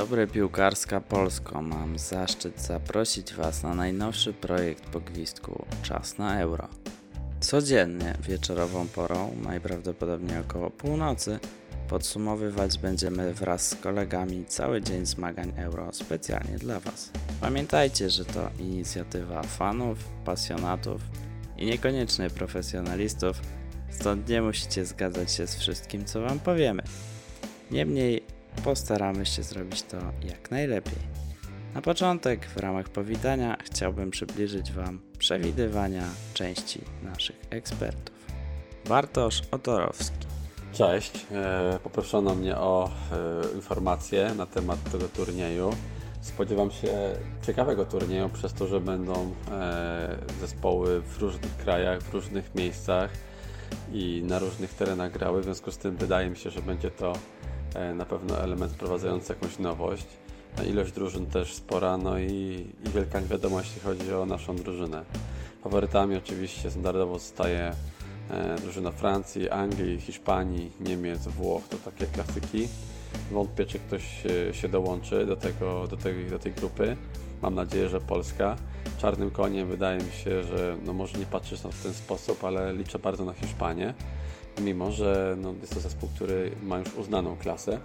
Dobry, piłkarska Polsko. Mam zaszczyt zaprosić Was na najnowszy projekt pogwistku Czas na Euro. Codziennie wieczorową porą, najprawdopodobniej około północy, podsumowywać będziemy wraz z kolegami cały dzień zmagań Euro specjalnie dla Was. Pamiętajcie, że to inicjatywa fanów, pasjonatów i niekoniecznie profesjonalistów, stąd nie musicie zgadzać się z wszystkim, co Wam powiemy. Niemniej postaramy się zrobić to jak najlepiej. Na początek, w ramach powitania, chciałbym przybliżyć Wam przewidywania części naszych ekspertów. Bartosz Otorowski. Cześć. E, poproszono mnie o e, informacje na temat tego turnieju. Spodziewam się ciekawego turnieju przez to, że będą e, zespoły w różnych krajach, w różnych miejscach i na różnych terenach grały. W związku z tym wydaje mi się, że będzie to na pewno element wprowadzający jakąś nowość. Ilość drużyn też spora, no i, i wielka wiadomość, jeśli chodzi o naszą drużynę. Faworytami oczywiście standardowo zostaje E, drużyna Francji, Anglii, Hiszpanii, Niemiec, Włoch to takie klasyki. Wątpię, czy ktoś się dołączy do, tego, do, tej, do tej grupy. Mam nadzieję, że Polska. Czarnym koniem wydaje mi się, że no może nie patrzysz na to w ten sposób, ale liczę bardzo na Hiszpanię, mimo że no jest to zespół, który ma już uznaną klasę.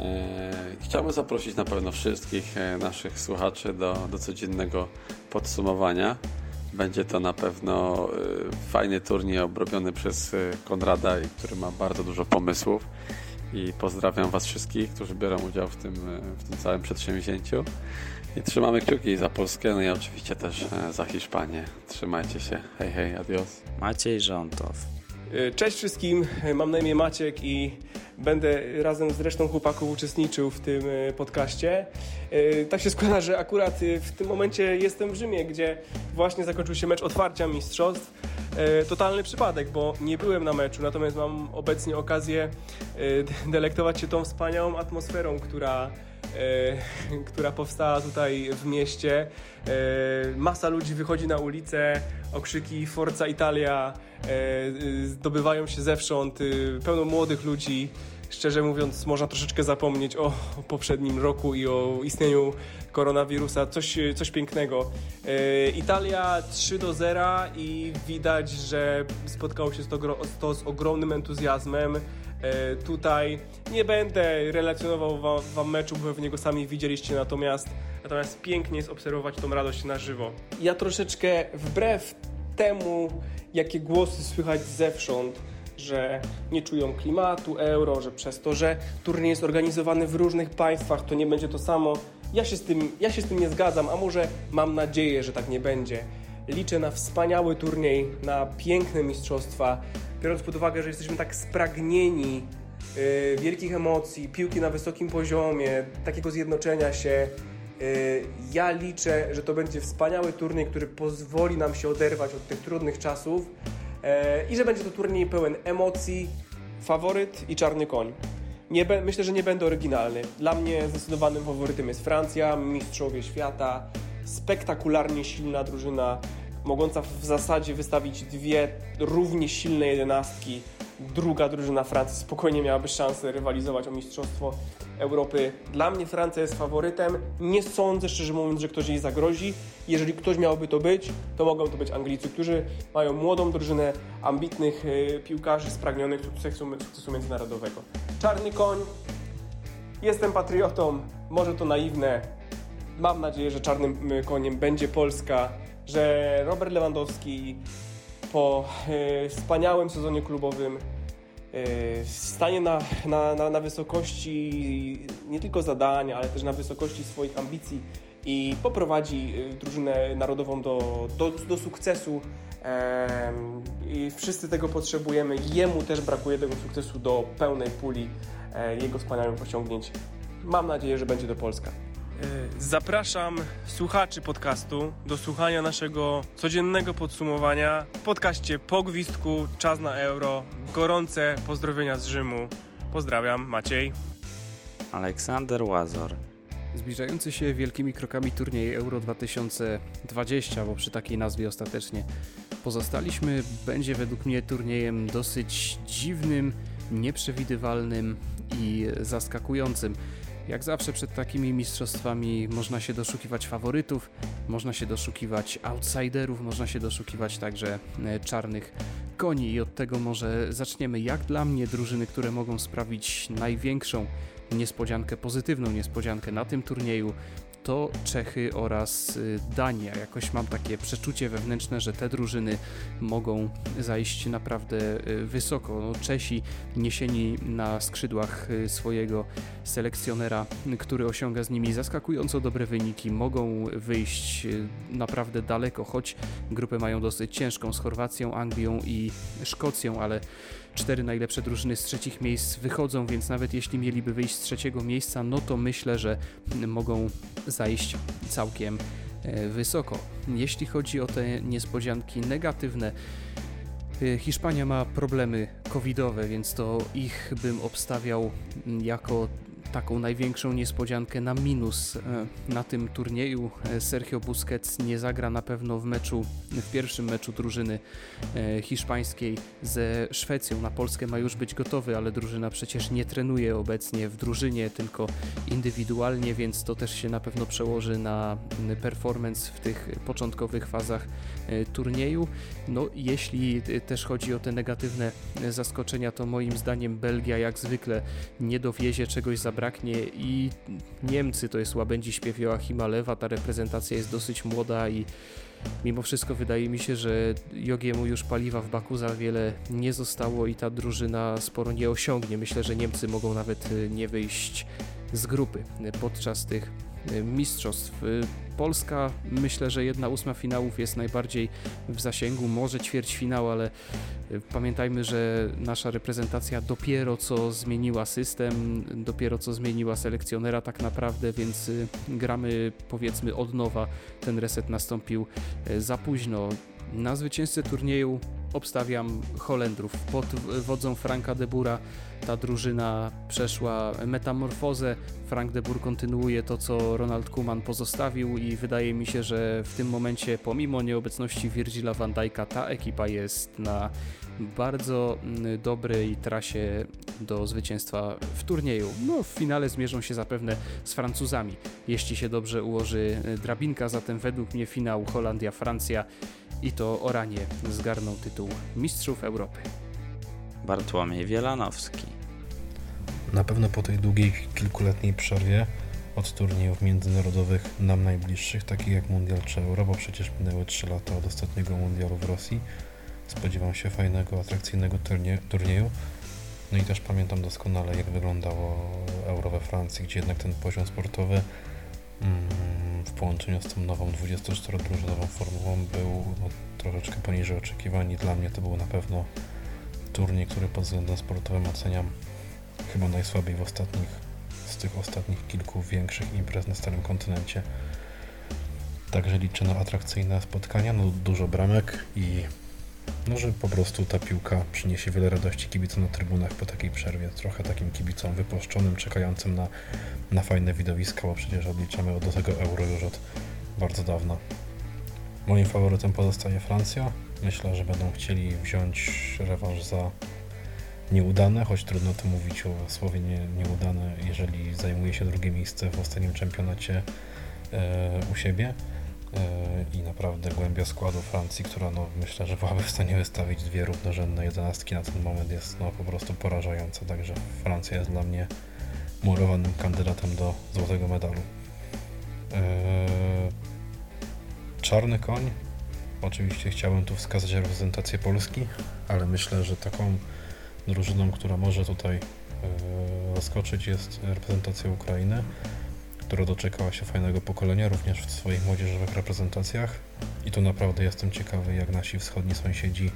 E, chciałbym zaprosić na pewno wszystkich e, naszych słuchaczy do, do codziennego podsumowania. Będzie to na pewno y, fajny turniej obrobiony przez Konrada, który ma bardzo dużo pomysłów. I pozdrawiam Was wszystkich, którzy biorą udział w tym, w tym całym przedsięwzięciu. I trzymamy kciuki za Polskę, no i oczywiście też za Hiszpanię. Trzymajcie się. Hej, hej, adios. Maciej Rzątow. Cześć wszystkim, mam na imię Maciek i będę razem z resztą chłopaków uczestniczył w tym e, podcaście. E, tak się składa, że akurat e, w tym momencie jestem w Rzymie, gdzie właśnie zakończył się mecz otwarcia mistrzostw. Totalny przypadek, bo nie byłem na meczu, natomiast mam obecnie okazję delektować się tą wspaniałą atmosferą, która która powstała tutaj w mieście. Masa ludzi wychodzi na ulicę, okrzyki Forza Italia zdobywają się zewsząd, pełno młodych ludzi. Szczerze mówiąc, można troszeczkę zapomnieć o, poprzednim roku i o istnieniu koronawirusa. Coś, coś pięknego. Italia 3 do 0 i widać, że spotkało się to, to z ogromnym entuzjazmem. E, tutaj nie będę relacjonował wam, wam meczu, bo pewnie go sami widzieliście, natomiast, natomiast pięknie jest obserwować tą radość na żywo. Ja troszeczkę wbrew temu, jakie głosy słychać zewsząd, że nie czują klimatu euro, że przez to, że turniej jest organizowany w różnych państwach, to nie będzie to samo. Ja się z tym, ja się z tym nie zgadzam, a może mam nadzieję, że tak nie będzie. Liczę na wspaniały turniej, na piękne mistrzostwa, biorąc pod uwagę, że jesteśmy tak spragnieni yy, wielkich emocji, piłki na wysokim poziomie, takiego zjednoczenia się. Yy, ja liczę, że to będzie wspaniały turniej, który pozwoli nam się oderwać od tych trudnych czasów yy, i że będzie to turniej pełen emocji, faworyt i czarny koń. Nie myślę, że nie będę oryginalny. Dla mnie zdecydowanym faworytem jest Francja, mistrzowie świata, spektakularnie silna drużyna, mogąca w zasadzie wystawić dwie równie silne jedenastki. Druga drużyna Francji spokojnie miałaby szansę rywalizować o Mistrzostwo Europy. Dla mnie Francja jest faworytem. Nie sądzę, szczerze mówiąc, że ktoś jej zagrozi. Jeżeli ktoś miałby to być, to mogą to być Anglicy, którzy mają młodą drużynę ambitnych e, piłkarzy spragnionych sukcesu, sukcesu międzynarodowego. Czarny koń. Jestem patriotą. Może to naiwne. Mam nadzieję, że czarnym koniem będzie Polska że Robert Lewandowski po e, wspaniałym sezonie klubowym e, stanie na, na, na, na wysokości nie tylko zadań, ale też na wysokości swoich ambicji i poprowadzi e, drużynę narodową do, do, do sukcesu. I wszyscy tego potrzebujemy. Jemu też brakuje tego sukcesu do pełnej puli jego wspaniałych osiągnięć. Mam nadzieję, że będzie to Polska. E, zapraszam słuchaczy podcastu do słuchania naszego codziennego podsumowania w podcaście Po Gwizdku, Czas na Euro. Gorące pozdrowienia z Rzymu. Pozdrawiam, Maciej. Aleksander Łazor. Zbliżający się wielkimi krokami turniej Euro 2020, bo przy takiej nazwie ostatecznie pozostaliśmy, będzie według mnie turniejem dosyć dziwnym, nieprzewidywalnym i zaskakującym. Jak zawsze przed takimi mistrzostwami można się doszukiwać faworytów, można się doszukiwać outsiderów, można się doszukiwać także e, czarnych koni i od tego może zaczniemy. Jak dla mnie drużyny, które mogą sprawić największą niespodziankę, pozytywną niespodziankę na tym turnieju, to Czechy oraz y, Dania. Jakoś mam takie przeczucie wewnętrzne, że te drużyny mogą zajść naprawdę y, wysoko. No, Czesi niesieni na skrzydłach y, swojego selekcjonera, który osiąga z nimi zaskakująco dobre wyniki, mogą wyjść naprawdę daleko, choć grupę mają dosyć ciężką z Chorwacją, Anglią i Szkocją, ale cztery najlepsze drużyny z trzecich miejsc wychodzą, więc nawet jeśli mieliby wyjść z trzeciego miejsca, no to myślę, że mogą zajść całkiem e, wysoko. Jeśli chodzi o te niespodzianki negatywne, e, Hiszpania ma problemy covidowe, więc to ich bym obstawiał jako taką największą niespodziankę na minus e, na tym turnieju. E, Sergio Busquets nie zagra na pewno w meczu, w pierwszym meczu drużyny e, hiszpańskiej ze Szwecją. Na Polskę ma już być gotowy, ale drużyna przecież nie trenuje obecnie w drużynie, tylko indywidualnie, więc to też się na pewno przełoży na performance w tych początkowych fazach turnieju. No, jeśli też chodzi o te negatywne zaskoczenia, to moim zdaniem Belgia jak zwykle nie dowiezie czegoś za zabraknie i Niemcy to jest łabędzi śpiew Joachima Lewa, ta reprezentacja jest dosyć młoda i mimo wszystko wydaje mi się, że Jogiemu już paliwa w baku za wiele nie zostało i ta drużyna sporo nie osiągnie. Myślę, że Niemcy mogą nawet y, nie wyjść z grupy podczas tych y, mistrzostw. Y, Polska, myślę, że jedna ósma finałów jest najbardziej w zasięgu, może ćwierćfinał, ale Pamiętajmy, że nasza reprezentacja dopiero co zmieniła system, dopiero co zmieniła selekcjonera tak naprawdę, więc y, gramy powiedzmy od nowa. Ten reset nastąpił e, za późno. Na zwycięzcę turnieju obstawiam Holendrów. Pod wodzą Franka de Bura ta drużyna przeszła metamorfozę. Frank de Boer kontynuuje to, co Ronald Koeman pozostawił i wydaje mi się, że w tym momencie, pomimo nieobecności Virgila van Dijk'a, ta ekipa jest na bardzo mm, dobrej trasie do zwycięstwa w turnieju. No, w finale zmierzą się zapewne z Francuzami, jeśli się dobrze ułoży e, drabinka, zatem według mnie finał Holandia-Francja i to Oranie zgarną tytuł Mistrzów Europy. Bartłomiej Wielanowski. Na pewno po tej długiej, kilkuletniej przerwie od turniejów międzynarodowych nam najbliższych, takich jak Mundial czy Euro, bo przecież minęły 3 lata od ostatniego Mundialu w Rosji, spodziewam się fajnego, atrakcyjnego turnie, turnieju. No i też pamiętam doskonale, jak wyglądało Euro we Francji, gdzie jednak ten poziom sportowy mm, połączeniu z tą nową 24-drużynową formułą był no, troszeczkę poniżej oczekiwań i dla mnie to był na pewno turniej, który pod względem sportowym oceniam chyba najsłabiej w ostatnich, z tych ostatnich kilku większych imprez na Starym Kontynencie. Także liczę na atrakcyjne spotkania, no dużo bramek i no, że po prostu ta piłka przyniesie wiele radości kibicom na trybunach po takiej przerwie. Trochę takim kibicom wypuszczonym, czekającym na, na fajne widowiska, bo przecież odliczamy do tego euro już od bardzo dawna. Moim faworytem pozostaje Francja. Myślę, że będą chcieli wziąć rewanż za nieudane, choć trudno to mówić o słowie nie, nieudane, jeżeli zajmuje się drugie miejsce w ostatnim czempionacie e, u siebie. E, i naprawdę głębia składu Francji, która no, myślę, że byłaby w stanie wystawić dwie równorzędne jedenastki na ten moment jest no, po prostu porażająca, także Francja jest dla mnie murowanym kandydatem do złotego medalu. Eee, czarny koń. Oczywiście chciałbym tu wskazać reprezentację Polski, ale myślę, że taką drużyną, która może tutaj eee, zaskoczyć jest reprezentacja Ukrainy która doczekała się fajnego pokolenia również w swoich młodzieżowych reprezentacjach. I tu naprawdę jestem ciekawy, jak nasi wschodni sąsiedzi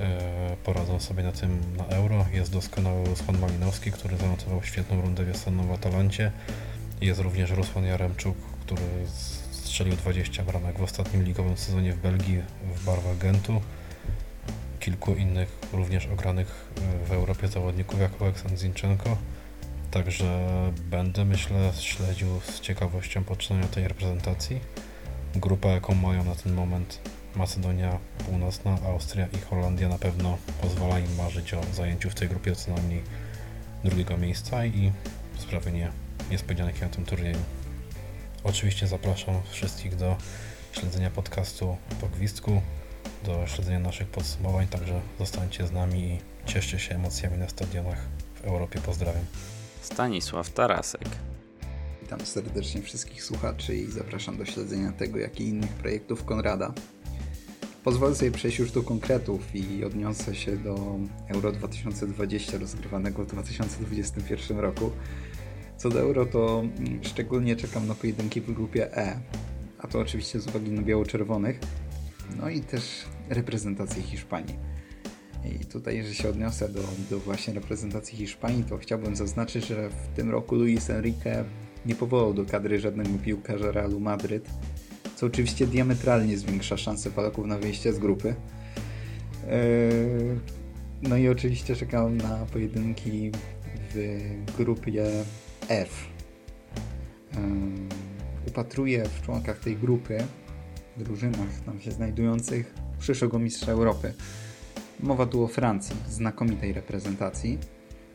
e, poradzą sobie na tym na euro. Jest doskonały Rusłan Malinowski, który zanotował świetną rundę wiosenną w Atalancie. Jest również Rusłan Jaremczuk, który strzelił 20 bramek w ostatnim ligowym sezonie w Belgii w barwach Gentu. Kilku innych również ogranych e, w Europie zawodników jak Oleksandr Zinchenko. Także będę, myślę, śledził z ciekawością poczynania tej reprezentacji. Grupa, jaką mają na ten moment Macedonia Północna, Austria i Holandia na pewno pozwala im marzyć o zajęciu w tej grupie co najmniej drugiego miejsca i sprawienie niespodzianek na tym turnieju. Oczywiście zapraszam wszystkich do śledzenia podcastu po gwizdku, do śledzenia naszych podsumowań, także zostańcie z nami i cieszcie się emocjami na stadionach w Europie. Pozdrawiam. Stanisław Tarasek. Witam serdecznie wszystkich słuchaczy i zapraszam do śledzenia tego, jak i innych projektów Konrada. Pozwolę sobie przejść już do konkretów i odniosę się do Euro 2020 rozgrywanego w 2021 roku. Co do Euro, to szczególnie czekam na pojedynki w grupie E, a to oczywiście z uwagi na biało-czerwonych, no i też reprezentację Hiszpanii. I tutaj, że się odniosę do, do właśnie reprezentacji Hiszpanii, to chciałbym zaznaczyć, że w tym roku Luis Enrique nie powołał do kadry żadnego piłkarza Realu Madryt, co oczywiście diametralnie zwiększa szanse Polaków na wyjście z grupy. Eee, no i oczywiście czekam na pojedynki w grupie F. Eee, upatruję w członkach tej grupy, w drużynach tam się znajdujących, przyszłego mistrza Europy. Mowa tu o Francji, znakomitej reprezentacji.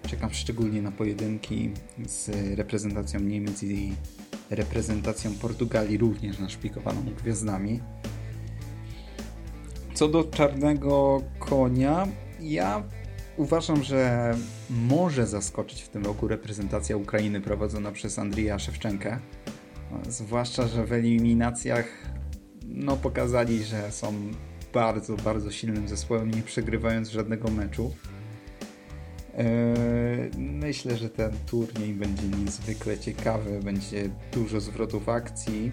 Czekam szczególnie na pojedynki z reprezentacją Niemiec i reprezentacją Portugalii, również naszpikowaną gwiazdami. Co do czarnego konia, ja uważam, że może zaskoczyć w tym roku reprezentacja Ukrainy prowadzona przez Andrija Szewczenkę. Zwłaszcza, że w eliminacjach no, pokazali, że są bardzo, bardzo silnym zespołem, nie przegrywając żadnego meczu. Eee, myślę, że ten turniej będzie niezwykle ciekawy, będzie dużo zwrotów akcji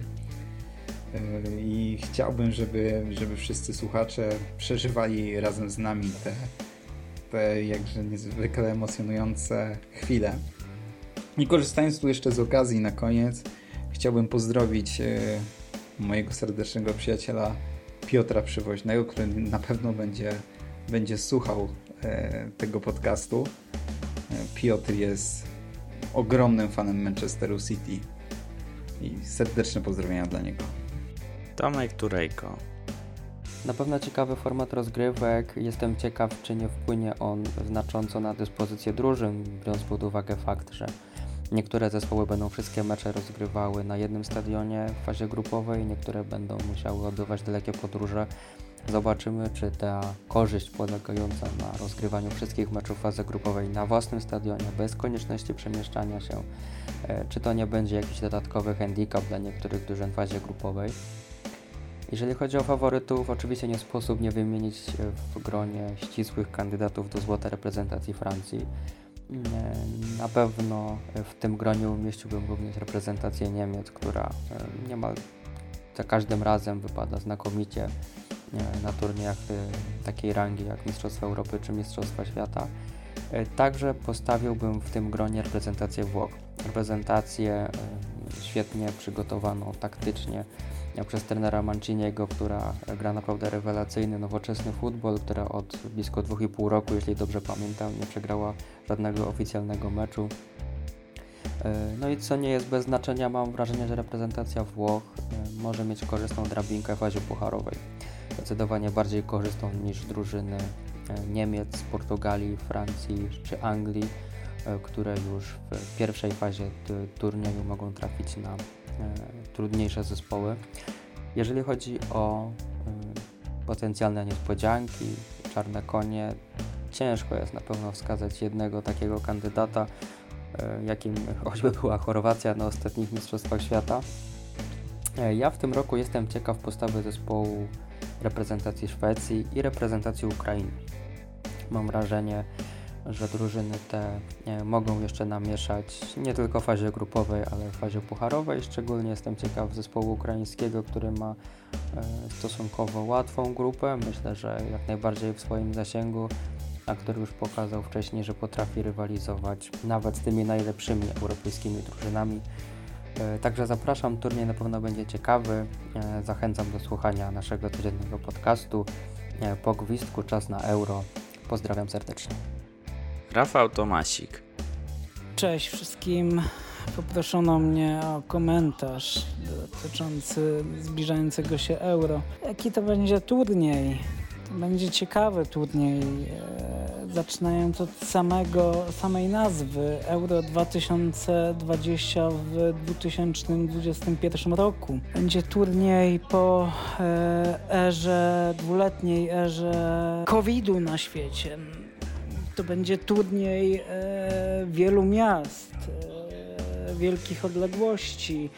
eee, i chciałbym, żeby, żeby wszyscy słuchacze przeżywali razem z nami te, te jakże niezwykle emocjonujące chwile. I korzystając tu jeszcze z okazji na koniec, chciałbym pozdrowić e, mojego serdecznego przyjaciela Piotra Przywoźnego, który na pewno będzie, będzie słuchał e, tego podcastu. E, Piotr jest ogromnym fanem Manchesteru City i serdeczne pozdrowienia dla niego. Tomek Turejko. Na pewno ciekawy format rozgrywek. Jestem ciekaw, czy nie wpłynie on znacząco na dyspozycję drużyn, biorąc pod uwagę fakt, że niektóre zespoły będą wszystkie mecze rozgrywały na jednym stadionie w fazie grupowej, niektóre będą musiały odbywać dalekie podróże. Zobaczymy, czy ta korzyść polegająca na rozgrywaniu wszystkich meczów fazy grupowej na własnym stadionie, bez konieczności przemieszczania się, e, czy to nie będzie jakiś dodatkowy handicap dla niektórych drużyn w fazie grupowej. Jeżeli chodzi o faworytów, oczywiście nie sposób nie wymienić w gronie ścisłych kandydatów do złotej reprezentacji Francji. Na pewno w tym gronie umieściłbym również reprezentację Niemiec, która e, niemal za każdym razem wypada znakomicie e, na turniejach e, takiej rangi jak Mistrzostwa Europy czy Mistrzostwa Świata. Także postawiłbym w tym gronie reprezentację Włoch. Reprezentację świetnie przygotowaną taktycznie przez trenera Manciniego, która gra naprawdę rewelacyjny, nowoczesny futbol, która od blisko 2,5 roku, jeśli dobrze pamiętam, nie przegrała żadnego oficjalnego meczu. E, no i co nie jest bez znaczenia, mam wrażenie, że reprezentacja Włoch e, może mieć korzystną drabinkę w fazie pucharowej. Zdecydowanie bardziej korzystną niż drużyny e, Niemiec, Portugalii, Francji czy Anglii, które już w pierwszej fazie turnieju mogą trafić na trudniejsze zespoły. Jeżeli chodzi o potencjalne niespodzianki, czarne konie, ciężko jest na pewno wskazać jednego takiego kandydata, e, jakim choćby była Chorwacja na ostatnich Mistrzostwach Świata. E, ja w tym roku jestem ciekaw postawy zespołu reprezentacji Szwecji i reprezentacji Ukrainy. Mam wrażenie, że drużyny te mogą jeszcze namieszać nie tylko w fazie grupowej, ale w fazie pucharowej. Szczególnie jestem ciekaw zespołu ukraińskiego, który ma e, stosunkowo łatwą grupę. Myślę, że jak najbardziej w swoim zasięgu, a który już pokazał wcześniej, że potrafi rywalizować nawet z tymi najlepszymi europejskimi drużynami. E, także zapraszam, turniej na pewno będzie ciekawy. E, zachęcam do słuchania naszego codziennego podcastu. Po gwizdku czas na euro. Pozdrawiam serdecznie. Rafał Tomasik. Cześć wszystkim. Poproszono mnie o komentarz dotyczący zbliżającego się euro. Jaki to będzie turniej? To będzie ciekawy turniej. E, zaczynając od samego, samej nazwy Euro 2020 w 2021 roku. Będzie turniej po e, erze, dwuletniej erze COVID-u na świecie. To będzie turniej e, wielu miast, wielkich odległości,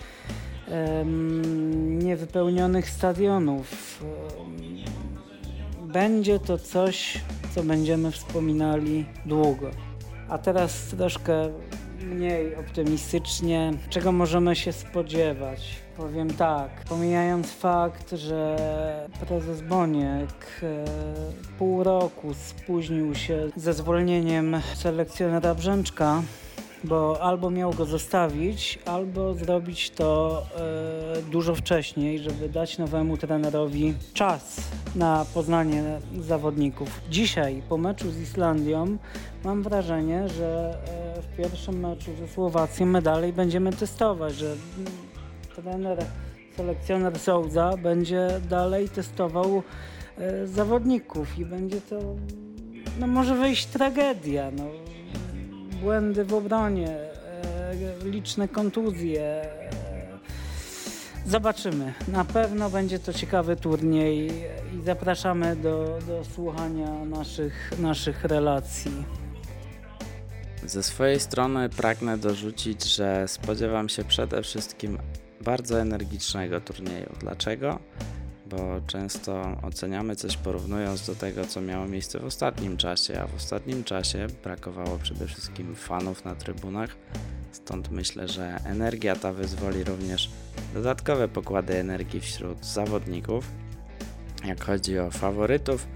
niewypełnionych stadionów będzie to coś, co będziemy wspominali długo. A teraz troszkę mniej optymistycznie, czego możemy się spodziewać. Powiem tak, pomijając fakt, że prezes Boniek e, pół roku spóźnił się ze zwolnieniem selekcjonera Brzęczka, bo albo miał go zostawić, albo zrobić to e, dużo wcześniej, żeby dać nowemu trenerowi czas na poznanie zawodników. Dzisiaj po meczu z Islandią mam wrażenie, że e, w pierwszym meczu ze Słowacją my dalej będziemy testować, że trener, selekcjoner Souza będzie dalej testował e, zawodników i będzie to no może wyjść tragedia. No błędy w obronie, e, liczne kontuzje. E, zobaczymy. Na pewno będzie to ciekawy turniej i zapraszamy do, do słuchania naszych, naszych relacji. Ze swojej strony pragnę dorzucić, że spodziewam się przede wszystkim bardzo energicznego turnieju. Dlaczego? bo często oceniamy coś porównując do tego, co miało miejsce w ostatnim czasie, a w ostatnim czasie brakowało przede wszystkim fanów na trybunach. Stąd myślę, że energia ta wyzwoli również dodatkowe pokłady energii wśród zawodników. Jak chodzi o faworytów,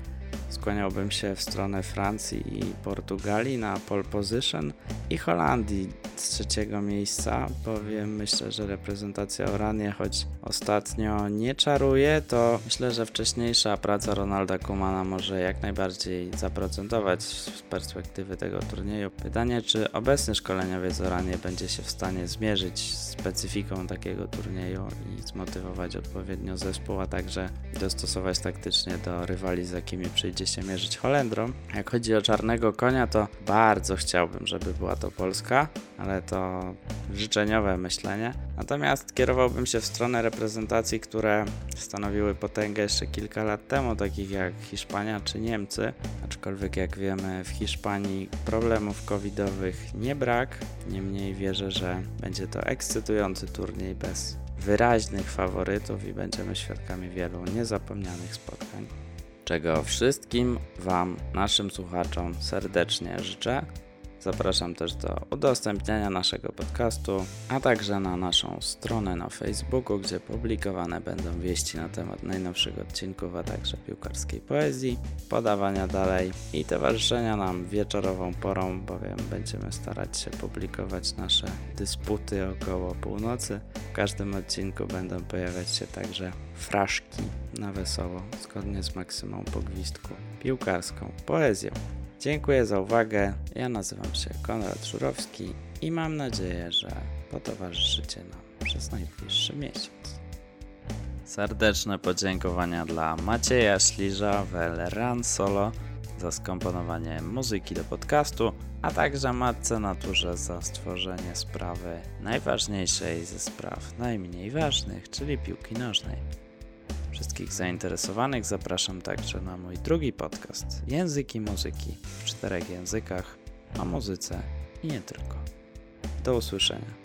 skłaniałbym się w stronę Francji i Portugalii na pole position i Holandii z trzeciego miejsca, bowiem myślę, że reprezentacja Oranie, choć ostatnio nie czaruje, to myślę, że wcześniejsza praca Ronalda Kumana może jak najbardziej zaprocentować z perspektywy tego turnieju. Pytanie, czy obecny szkoleniowiec Oranie będzie się w stanie zmierzyć z specyfiką takiego turnieju i zmotywować odpowiednio zespół, a także dostosować taktycznie do rywali, z jakimi przyjdzie się mierzyć Holendrom. Jak chodzi o czarnego konia, to bardzo chciałbym, żeby była to Polska, ale to życzeniowe myślenie. Natomiast kierowałbym się w stronę reprezentacji, które stanowiły potęgę jeszcze kilka lat temu, takich jak Hiszpania czy Niemcy. Aczkolwiek jak wiemy, w Hiszpanii problemów covidowych nie brak. Niemniej wierzę, że będzie to ekscytujący turniej bez wyraźnych faworytów i będziemy świadkami wielu niezapomnianych spotkań. Czego wszystkim Wam, naszym słuchaczom serdecznie życzę. Zapraszam też do udostępniania naszego podcastu, a także na naszą stronę na Facebooku, gdzie publikowane będą wieści na temat najnowszych odcinków, a także piłkarskiej poezji, podawania dalej i towarzyszenia nam wieczorową porą, bowiem będziemy starać się publikować nasze dysputy około północy. W każdym odcinku będą pojawiać się także fraszki na wesoło, zgodnie z maksymą pogwistku piłkarską poezją. Dziękuję za uwagę. Ja nazywam się Konrad Szurowski i mam nadzieję, że potowarzyszycie nam przez najbliższy miesiąc. Serdeczne podziękowania dla Macieja Śliża w El Ran Solo za skomponowanie muzyki do podcastu, a także Matce Naturze za stworzenie sprawy najważniejszej ze spraw najmniej ważnych, czyli piłki nożnej. Wszystkich zainteresowanych zapraszam także na mój drugi podcast Języki muzyki w czterech językach o muzyce i nie tylko. Do usłyszenia.